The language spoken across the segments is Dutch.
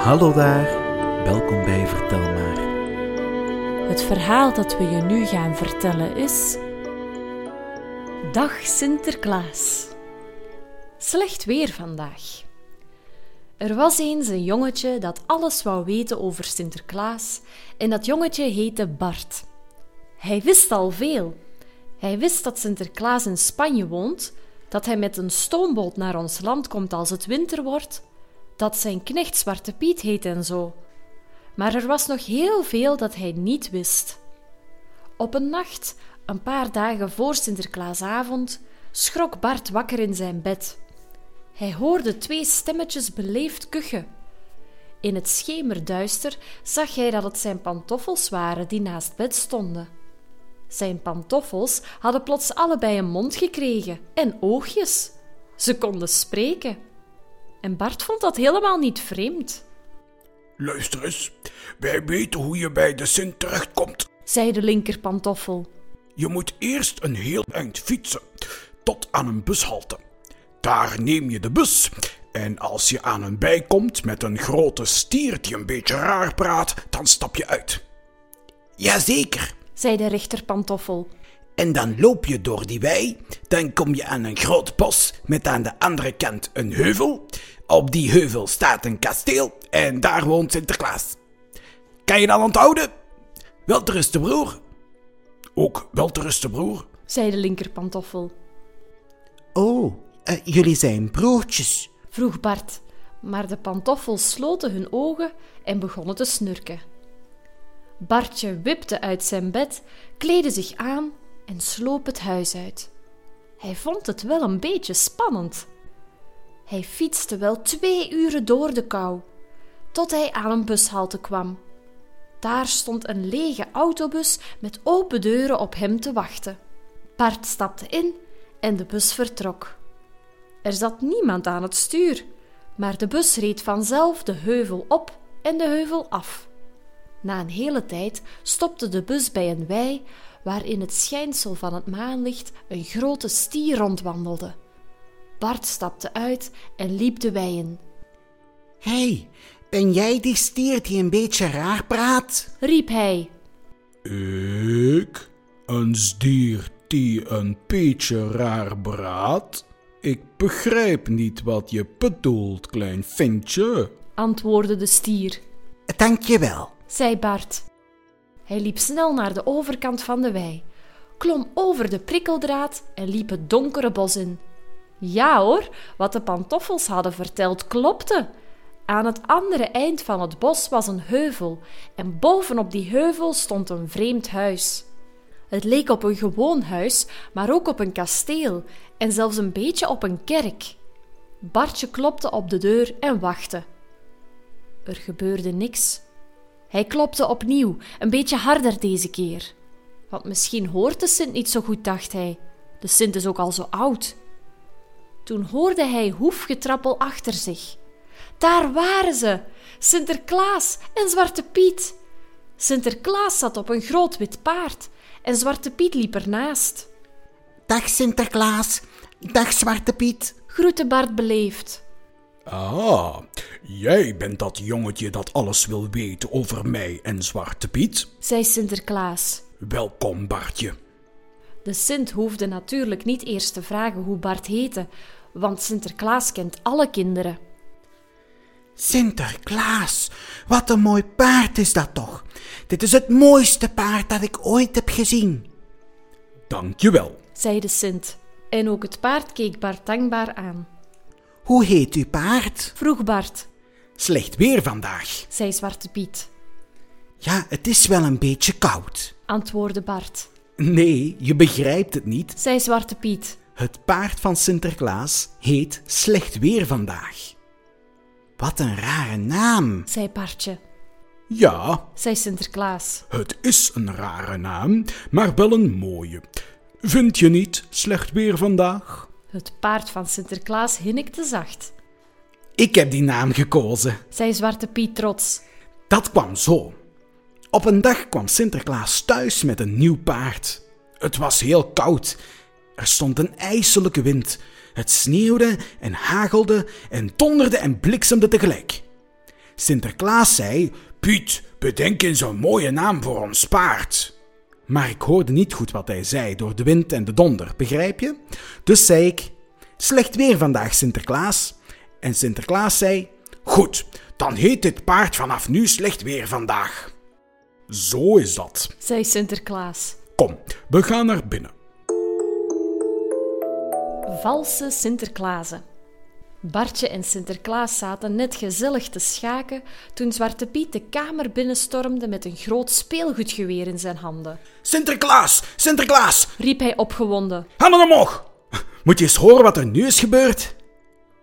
Hallo daar, welkom bij Vertel maar. Het verhaal dat we je nu gaan vertellen is. Dag Sinterklaas. Slecht weer vandaag. Er was eens een jongetje dat alles wou weten over Sinterklaas en dat jongetje heette Bart. Hij wist al veel. Hij wist dat Sinterklaas in Spanje woont, dat hij met een stoomboot naar ons land komt als het winter wordt, dat zijn knecht Zwarte Piet heet en zo. Maar er was nog heel veel dat hij niet wist. Op een nacht, een paar dagen voor Sinterklaasavond, schrok Bart wakker in zijn bed. Hij hoorde twee stemmetjes beleefd kuchen. In het schemerduister zag hij dat het zijn pantoffels waren die naast bed stonden. Zijn pantoffels hadden plots allebei een mond gekregen en oogjes. Ze konden spreken. En Bart vond dat helemaal niet vreemd. Luister eens, wij weten hoe je bij de Sint terechtkomt. zei de linkerpantoffel. Je moet eerst een heel eind fietsen, tot aan een bushalte. Daar neem je de bus en als je aan een bij komt met een grote stier die een beetje raar praat, dan stap je uit. Jazeker. zei de rechterpantoffel. En dan loop je door die wei, dan kom je aan een groot bos met aan de andere kant een heuvel. Op die heuvel staat een kasteel en daar woont Sinterklaas. Kan je dan onthouden? Wel te rusten, broer. Ook wel te rusten, broer. zei de linkerpantoffel. Oh, eh, jullie zijn broertjes. vroeg Bart, maar de pantoffels sloten hun ogen en begonnen te snurken. Bartje wipte uit zijn bed, kleedde zich aan en sloop het huis uit. Hij vond het wel een beetje spannend. Hij fietste wel twee uren door de kou, tot hij aan een bushalte kwam. Daar stond een lege autobus met open deuren op hem te wachten. Bart stapte in en de bus vertrok. Er zat niemand aan het stuur, maar de bus reed vanzelf de heuvel op en de heuvel af. Na een hele tijd stopte de bus bij een wei waar in het schijnsel van het maanlicht een grote stier rondwandelde. Bart stapte uit en liep de wei in. Hé, hey, ben jij die stier die een beetje raar praat? riep hij. Ik? Een stier die een beetje raar praat? Ik begrijp niet wat je bedoelt, klein ventje. antwoordde de stier, Dank je wel. zei Bart. Hij liep snel naar de overkant van de wei, klom over de prikkeldraad en liep het donkere bos in. Ja hoor, wat de pantoffels hadden verteld klopte. Aan het andere eind van het bos was een heuvel en bovenop die heuvel stond een vreemd huis. Het leek op een gewoon huis, maar ook op een kasteel en zelfs een beetje op een kerk. Bartje klopte op de deur en wachtte. Er gebeurde niks. Hij klopte opnieuw, een beetje harder deze keer. Want misschien hoort de Sint niet zo goed, dacht hij. De Sint is ook al zo oud. Toen hoorde hij hoefgetrappel achter zich. Daar waren ze, Sinterklaas en Zwarte Piet. Sinterklaas zat op een groot wit paard en Zwarte Piet liep ernaast. Dag Sinterklaas. Dag Zwarte Piet. Groette Bart beleefd. Ah, jij bent dat jongetje dat alles wil weten over mij en Zwarte Piet? zei Sinterklaas. Welkom, Bartje. De Sint hoefde natuurlijk niet eerst te vragen hoe Bart heette, want Sinterklaas kent alle kinderen. Sinterklaas, wat een mooi paard is dat toch? Dit is het mooiste paard dat ik ooit heb gezien. Dankjewel. zei de Sint. En ook het paard keek Bart dankbaar aan. Hoe heet uw paard? Vroeg Bart, Slecht weer vandaag. zei Zwarte Piet. Ja, het is wel een beetje koud. Antwoordde Bart, Nee, je begrijpt het niet. zei Zwarte Piet. Het paard van Sinterklaas heet Slecht Weer vandaag. Wat een rare naam. zei Bartje, Ja, zei Sinterklaas. het is een rare naam, maar wel een mooie. Vind je niet Slecht Weer vandaag? Het paard van Sinterklaas hinnikte zacht, Ik heb die naam gekozen. zei Zwarte Piet trots. Dat kwam zo. Op een dag kwam Sinterklaas thuis met een nieuw paard. Het was heel koud. Er stond een ijselijke wind. Het sneeuwde en hagelde en donderde en bliksemde tegelijk. Sinterklaas zei: Piet, bedenk eens een mooie naam voor ons paard. Maar ik hoorde niet goed wat hij zei door de wind en de donder, begrijp je? Dus zei ik: Slecht weer vandaag, Sinterklaas. En Sinterklaas zei: Goed, dan heet dit paard vanaf nu slecht weer vandaag. Zo is dat. zei Sinterklaas. Kom, we gaan naar binnen. Valse Sinterklaasen. Bartje en Sinterklaas zaten net gezellig te schaken toen Zwarte Piet de kamer binnenstormde met een groot speelgoedgeweer in zijn handen. Sinterklaas, Sinterklaas, Riep hij opgewonden, handen omhoog. Moet je eens horen wat er nu is gebeurd?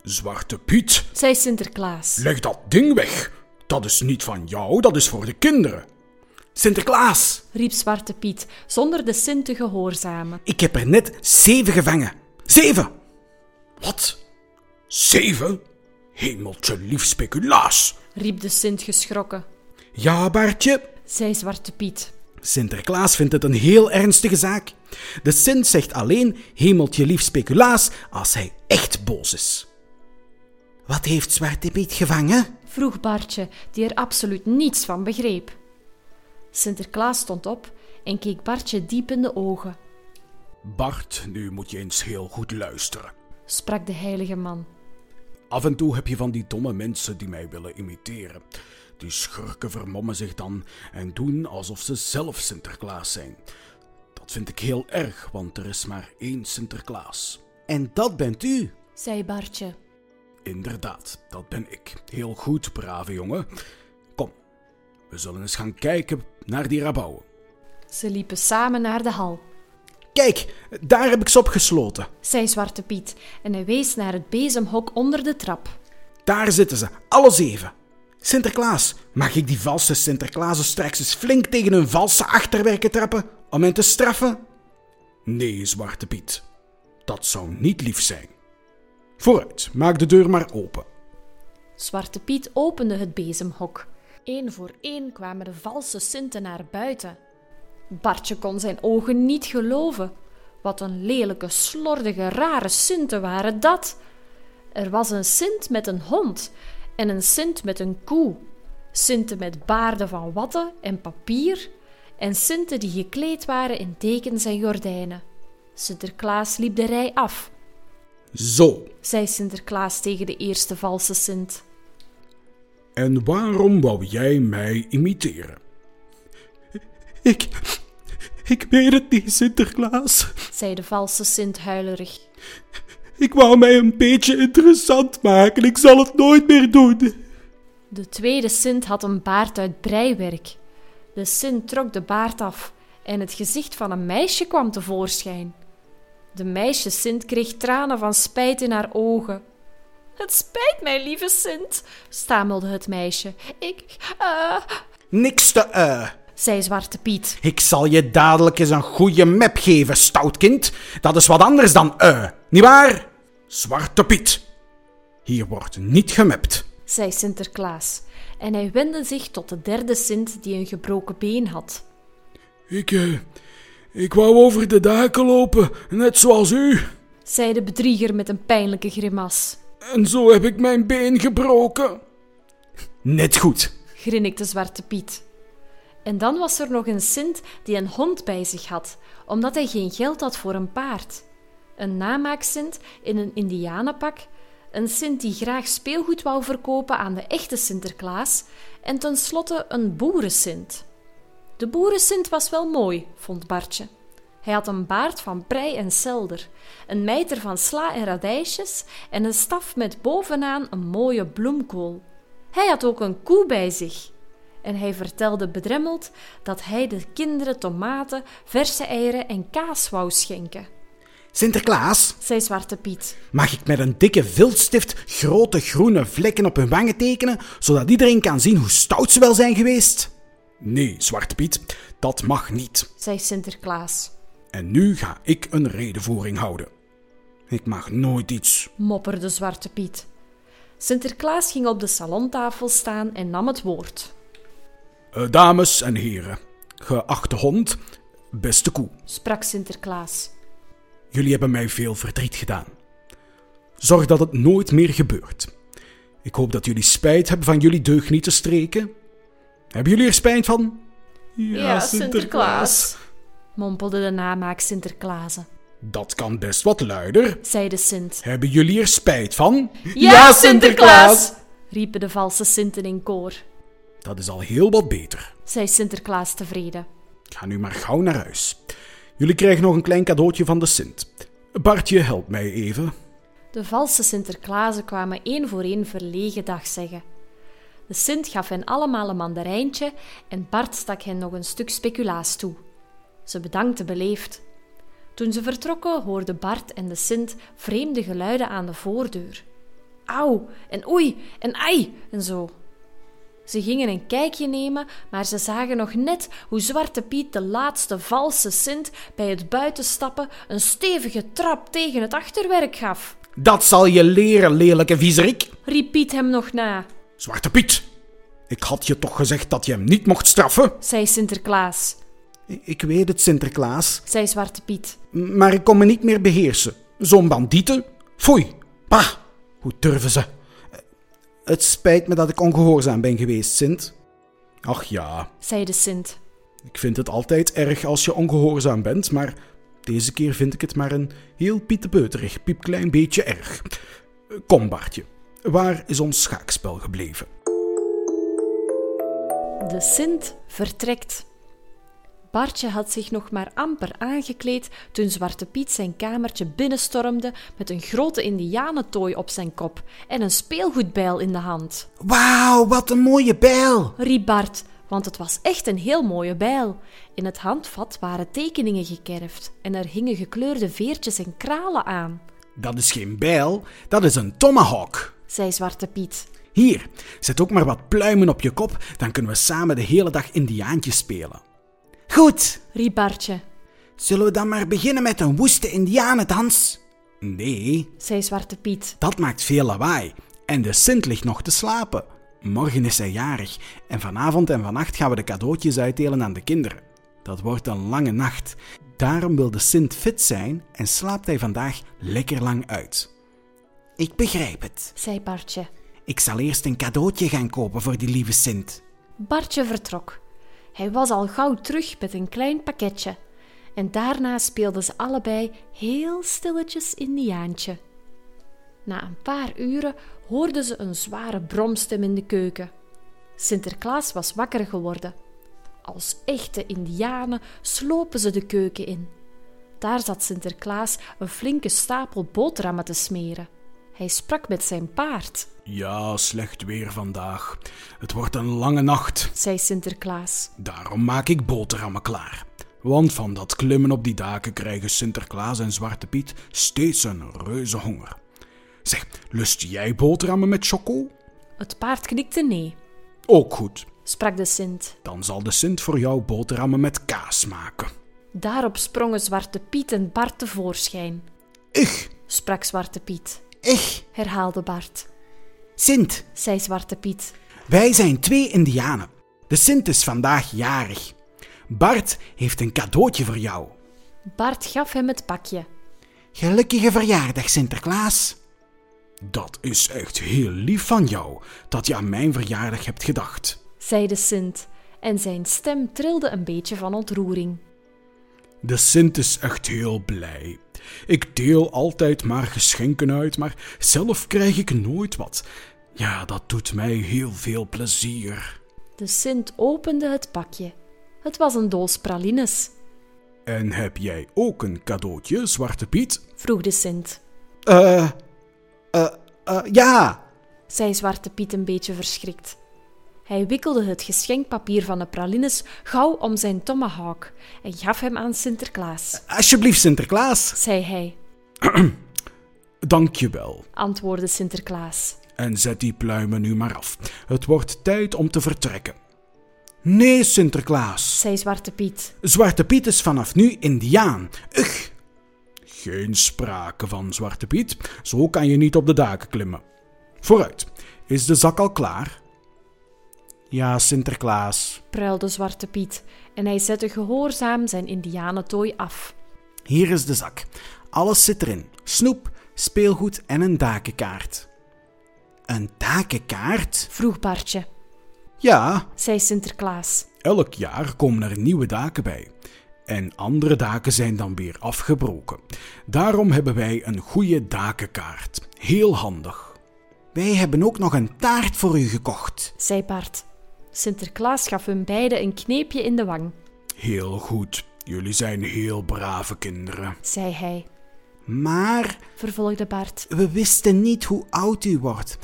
Zwarte Piet, zei Sinterklaas. leg dat ding weg. Dat is niet van jou, dat is voor de kinderen. Sinterklaas, riep Zwarte Piet, zonder de Sint te gehoorzamen. ik heb er net zeven gevangen. Zeven! Wat? Zeven? Hemeltje lief speculaas. riep de Sint geschrokken. Ja, Bartje, zei Zwarte Piet. Sinterklaas vindt het een heel ernstige zaak. De Sint zegt alleen hemeltje lief speculaas als hij echt boos is. Wat heeft Zwarte Piet gevangen? vroeg Bartje, die er absoluut niets van begreep. Sinterklaas stond op en keek Bartje diep in de ogen, Bart, nu moet je eens heel goed luisteren. sprak de heilige man. Af en toe heb je van die domme mensen die mij willen imiteren. Die schurken vermommen zich dan en doen alsof ze zelf Sinterklaas zijn. Dat vind ik heel erg, want er is maar één Sinterklaas. En dat bent u. zei Bartje. Inderdaad, dat ben ik. Heel goed, brave jongen. Kom, we zullen eens gaan kijken naar die rabouwen. Ze liepen samen naar de hal, Kijk, daar heb ik ze opgesloten. zei Zwarte Piet en hij wees naar het bezemhok onder de trap. Daar zitten ze, alle zeven. Sinterklaas, mag ik die valse Sinterklaasen straks eens flink tegen hun valse achterwerken trappen om hen te straffen? Nee, Zwarte Piet. Dat zou niet lief zijn. Vooruit, maak de deur maar open. Zwarte Piet opende het bezemhok. Eén voor één kwamen de valse Sinten naar buiten. Bartje kon zijn ogen niet geloven. Wat een lelijke, slordige, rare Sinten waren dat. Er was een Sint met een hond en een Sint met een koe. Sinten met baarden van watten en papier en Sinten die gekleed waren in dekens en gordijnen. Sinterklaas liep de rij af, Zo, zei Sinterklaas tegen de eerste valse Sint. en waarom wou jij mij imiteren? Ik. Ik weet het niet, Sinterklaas. zei de valse Sint huilerig. Ik wou mij een beetje interessant maken. Ik zal het nooit meer doen. De tweede Sint had een baard uit breiwerk. De Sint trok de baard af en het gezicht van een meisje kwam tevoorschijn. De meisje Sint kreeg tranen van spijt in haar ogen. Het spijt mij, lieve Sint, stamelde het meisje. Ik, eh, Niks te eh. Zei Zwarte Piet. Ik zal je dadelijk eens een goede map geven, stout kind. Dat is wat anders dan eh, nietwaar? Zwarte Piet. Hier wordt niet gemapt. zei Sinterklaas. En hij wendde zich tot de derde Sint die een gebroken been had. Ik, eh, ik wou over de daken lopen, net zoals u. zei de bedrieger met een pijnlijke grimas. En zo heb ik mijn been gebroken. Net goed. grinnikte Zwarte Piet. En dan was er nog een Sint die een hond bij zich had, omdat hij geen geld had voor een paard. Een namaaksint in een indianenpak, een Sint die graag speelgoed wou verkopen aan de echte Sinterklaas en tenslotte een boerensint. De boerensint was wel mooi, vond Bartje. Hij had een baard van prei en selder, een mijter van sla en radijsjes en een staf met bovenaan een mooie bloemkool. Hij had ook een koe bij zich. En hij vertelde bedremmeld dat hij de kinderen tomaten, verse eieren en kaas wou schenken, Sinterklaas, zei Zwarte Piet. mag ik met een dikke viltstift grote groene vlekken op hun wangen tekenen, zodat iedereen kan zien hoe stout ze wel zijn geweest? Nee, Zwarte Piet, dat mag niet. zei Sinterklaas. En nu ga ik een redenvoering houden. Ik mag nooit iets. mopperde Zwarte Piet. Sinterklaas ging op de salontafel staan en nam het woord. Eh, dames en heren, geachte hond, beste koe. Sprak Sinterklaas. Jullie hebben mij veel verdriet gedaan. Zorg dat het nooit meer gebeurt. Ik hoop dat jullie spijt hebben van jullie deugnietenstreken. Hebben jullie er spijt van? mompelde de namaak Sinterklaas. Dat kan best wat luider. zei de Sint. Hebben jullie er spijt van? Ja, Sinterklaas! riepen de valse Sinten in koor. Dat is al heel wat beter. zei Sinterklaas tevreden. Ga nu maar gauw naar huis. Jullie krijgen nog een klein cadeautje van de Sint. Bartje, help mij even. De valse Sinterklaasen kwamen één voor één verlegen dag zeggen. De Sint gaf hen allemaal een mandarijntje en Bart stak hen nog een stuk speculaas toe. Ze bedankte beleefd. Toen ze vertrokken hoorden Bart en de Sint vreemde geluiden aan de voordeur. Auw en oei en ai en zo. Ze gingen een kijkje nemen, maar ze zagen nog net hoe Zwarte Piet de laatste valse Sint bij het buitenstappen een stevige trap tegen het achterwerk gaf. Dat zal je leren, lelijke viezerik, riep Piet hem nog na. Zwarte Piet, ik had je toch gezegd dat je hem niet mocht straffen? zei Sinterklaas. Ik weet het, Sinterklaas, zei Zwarte Piet. Maar ik kon me niet meer beheersen. Zo'n bandieten? Foei, pa, hoe durven ze? Het spijt me dat ik ongehoorzaam ben geweest, Sint. Ach ja, zei de Sint. Ik vind het altijd erg als je ongehoorzaam bent, maar deze keer vind ik het maar een heel pietebeuterig, piepklein beetje erg. Kom, Bartje, waar is ons schaakspel gebleven? De Sint vertrekt. Bartje had zich nog maar amper aangekleed toen Zwarte Piet zijn kamertje binnenstormde met een grote indianentooi op zijn kop en een speelgoedbijl in de hand. Wauw, wat een mooie bijl! riep Bart, want het was echt een heel mooie bijl. In het handvat waren tekeningen gekerfd en er hingen gekleurde veertjes en kralen aan. Dat is geen bijl, dat is een tomahawk, zei Zwarte Piet. Hier, zet ook maar wat pluimen op je kop, dan kunnen we samen de hele dag indiaantjes spelen. Goed, riep Bartje. Zullen we dan maar beginnen met een woeste indianendans? Nee, zei Zwarte Piet. Dat maakt veel lawaai. En de Sint ligt nog te slapen. Morgen is hij jarig en vanavond en vannacht gaan we de cadeautjes uitdelen aan de kinderen. Dat wordt een lange nacht. Daarom wil de Sint fit zijn en slaapt hij vandaag lekker lang uit. Ik begrijp het, zei Bartje. Ik zal eerst een cadeautje gaan kopen voor die lieve Sint. Bartje vertrok. Hij was al gauw terug met een klein pakketje. En daarna speelden ze allebei heel stilletjes Indiaantje. Na een paar uren hoorden ze een zware bromstem in de keuken. Sinterklaas was wakker geworden. Als echte Indianen slopen ze de keuken in. Daar zat Sinterklaas een flinke stapel boterhammen te smeren. Hij sprak met zijn paard. Ja, slecht weer vandaag. Het wordt een lange nacht, zei Sinterklaas. Daarom maak ik boterhammen klaar. Want van dat klimmen op die daken krijgen Sinterklaas en Zwarte Piet steeds een reuze honger. Zeg, lust jij boterhammen met choco? Het paard knikte nee. Ook goed, sprak de Sint. Dan zal de Sint voor jou boterhammen met kaas maken. Daarop sprongen Zwarte Piet en Bart tevoorschijn. Ich, sprak Zwarte Piet. Ich, herhaalde Bart. Sint, zei Zwarte Piet. Wij zijn twee Indianen. De Sint is vandaag jarig. Bart heeft een cadeautje voor jou. Bart gaf hem het pakje. Gelukkige verjaardag, Sinterklaas. Dat is echt heel lief van jou dat je aan mijn verjaardag hebt gedacht, zei de Sint, en zijn stem trilde een beetje van ontroering. De Sint is echt heel blij. Ik deel altijd maar geschenken uit, maar zelf krijg ik nooit wat. Ja, dat doet mij heel veel plezier. De Sint opende het pakje. Het was een doos pralines. En heb jij ook een cadeautje, Zwarte Piet? vroeg de Sint. Eh, uh, uh, uh, ja, zei Zwarte Piet een beetje verschrikt. Hij wikkelde het geschenkpapier van de pralines gauw om zijn tomahawk en gaf hem aan Sinterklaas. Alsjeblieft, Sinterklaas, zei hij. Dank je wel, antwoordde Sinterklaas. En zet die pluimen nu maar af. Het wordt tijd om te vertrekken. Nee, Sinterklaas, zei Zwarte Piet. Zwarte Piet is vanaf nu Indiaan. Ugh. Geen sprake van Zwarte Piet. Zo kan je niet op de daken klimmen. Vooruit. Is de zak al klaar? Ja, Sinterklaas, pruilde Zwarte Piet en hij zette gehoorzaam zijn indianentooi af. Hier is de zak. Alles zit erin: snoep, speelgoed en een dakenkaart. Een takenkaart? vroeg Bartje. Ja, zei Sinterklaas. elk jaar komen er nieuwe daken bij. En andere daken zijn dan weer afgebroken. Daarom hebben wij een goede dakenkaart. Heel handig. Wij hebben ook nog een taart voor u gekocht. zei Bart. Sinterklaas gaf hun beiden een kneepje in de wang, Heel goed. Jullie zijn heel brave kinderen. zei hij. Maar Vervolgde Bart. we wisten niet hoe oud u wordt.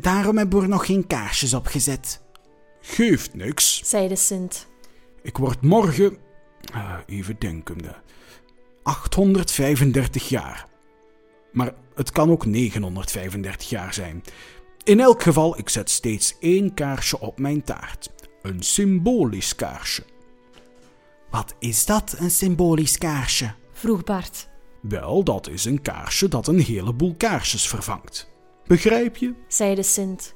Daarom hebben we er nog geen kaarsjes op gezet. Geeft niks. zei de Sint. Ik word morgen. eh, even denken. eh, 835 jaar. Maar het kan ook 935 jaar zijn. In elk geval, ik zet steeds één kaarsje op mijn taart. Een symbolisch kaarsje. Wat is dat, een symbolisch kaarsje? vroeg Bart. Wel, dat is een kaarsje dat een heleboel kaarsjes vervangt. Begrijp je? zei de Sint.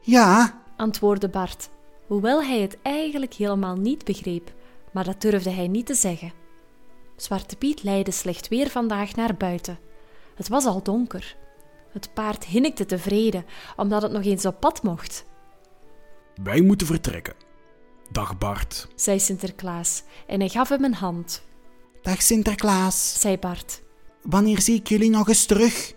Ja, antwoordde Bart, hoewel hij het eigenlijk helemaal niet begreep, maar dat durfde hij niet te zeggen. Zwarte Piet leidde slecht weer vandaag naar buiten. Het was al donker. Het paard hinnikte tevreden, omdat het nog eens op pad mocht, Wij moeten vertrekken. Dag Bart. zei Sinterklaas, en hij gaf hem een hand, dag Sinterklaas. zei Bart, Wanneer zie ik jullie nog eens terug?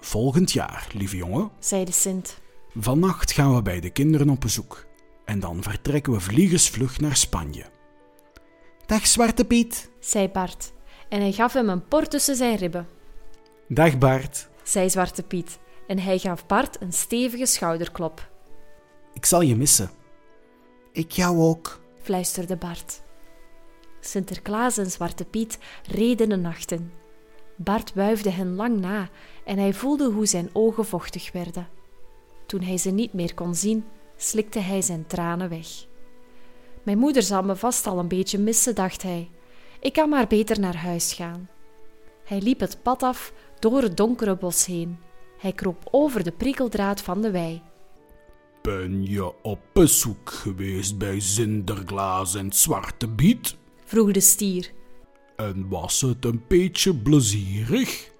Volgend jaar, lieve jongen. zei de Sint, Vannacht gaan we bij de kinderen op bezoek. En dan vertrekken we vliegensvlug naar Spanje. Dag Zwarte Piet. zei Bart, en hij gaf hem een por tussen zijn ribben, Dag Bart. Zei Zwarte Piet, en hij gaf Bart een stevige schouderklop, Ik zal je missen. Ik jou ook. fluisterde Bart. Sinterklaas en Zwarte Piet reden de nacht in. Bart wuifde hen lang na en hij voelde hoe zijn ogen vochtig werden. Toen hij ze niet meer kon zien, slikte hij zijn tranen weg. Mijn moeder zal me vast al een beetje missen, dacht hij. Ik kan maar beter naar huis gaan. Hij liep het pad af door het donkere bos heen. Hij kroop over de prikkeldraad van de wei. Ben je op bezoek geweest bij Sinterklaas en Zwarte Piet? Vroeg de stier. En was het een beetje plezierig?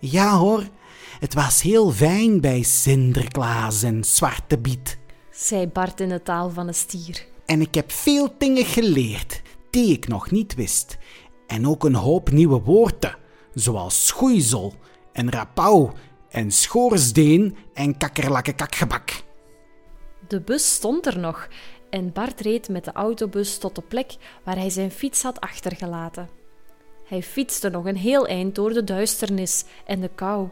Ja hoor, het was heel fijn bij Sinterklaas en Zwarte Piet. zei Bart in de taal van een stier. En ik heb veel dingen geleerd die ik nog niet wist. En ook een hoop nieuwe woorden, zoals schoeisel en rapauw en schoorsteen en kakkerlakkekakgebak. De bus stond er nog en Bart reed met de autobus tot de plek waar hij zijn fiets had achtergelaten. Hij fietste nog een heel eind door de duisternis en de kou.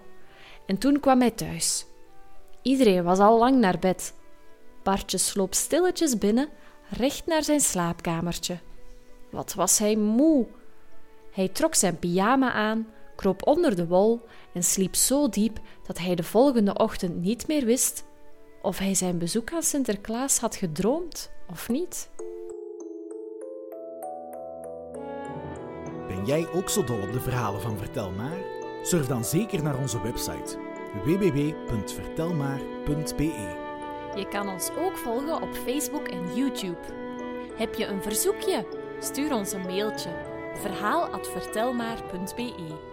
En toen kwam hij thuis. Iedereen was al lang naar bed. Bartje sloop stilletjes binnen, recht naar zijn slaapkamertje. Wat was hij moe! Hij trok zijn pyjama aan, kroop onder de wol en sliep zo diep dat hij de volgende ochtend niet meer wist of hij zijn bezoek aan Sinterklaas had gedroomd of niet. Ben jij ook zo dol op de verhalen van Vertel Maar? Surf dan zeker naar onze website www.vertelmaar.be. Je kan ons ook volgen op Facebook en YouTube. Heb je een verzoekje? Stuur ons een mailtje verhaal@vertelmaar.be.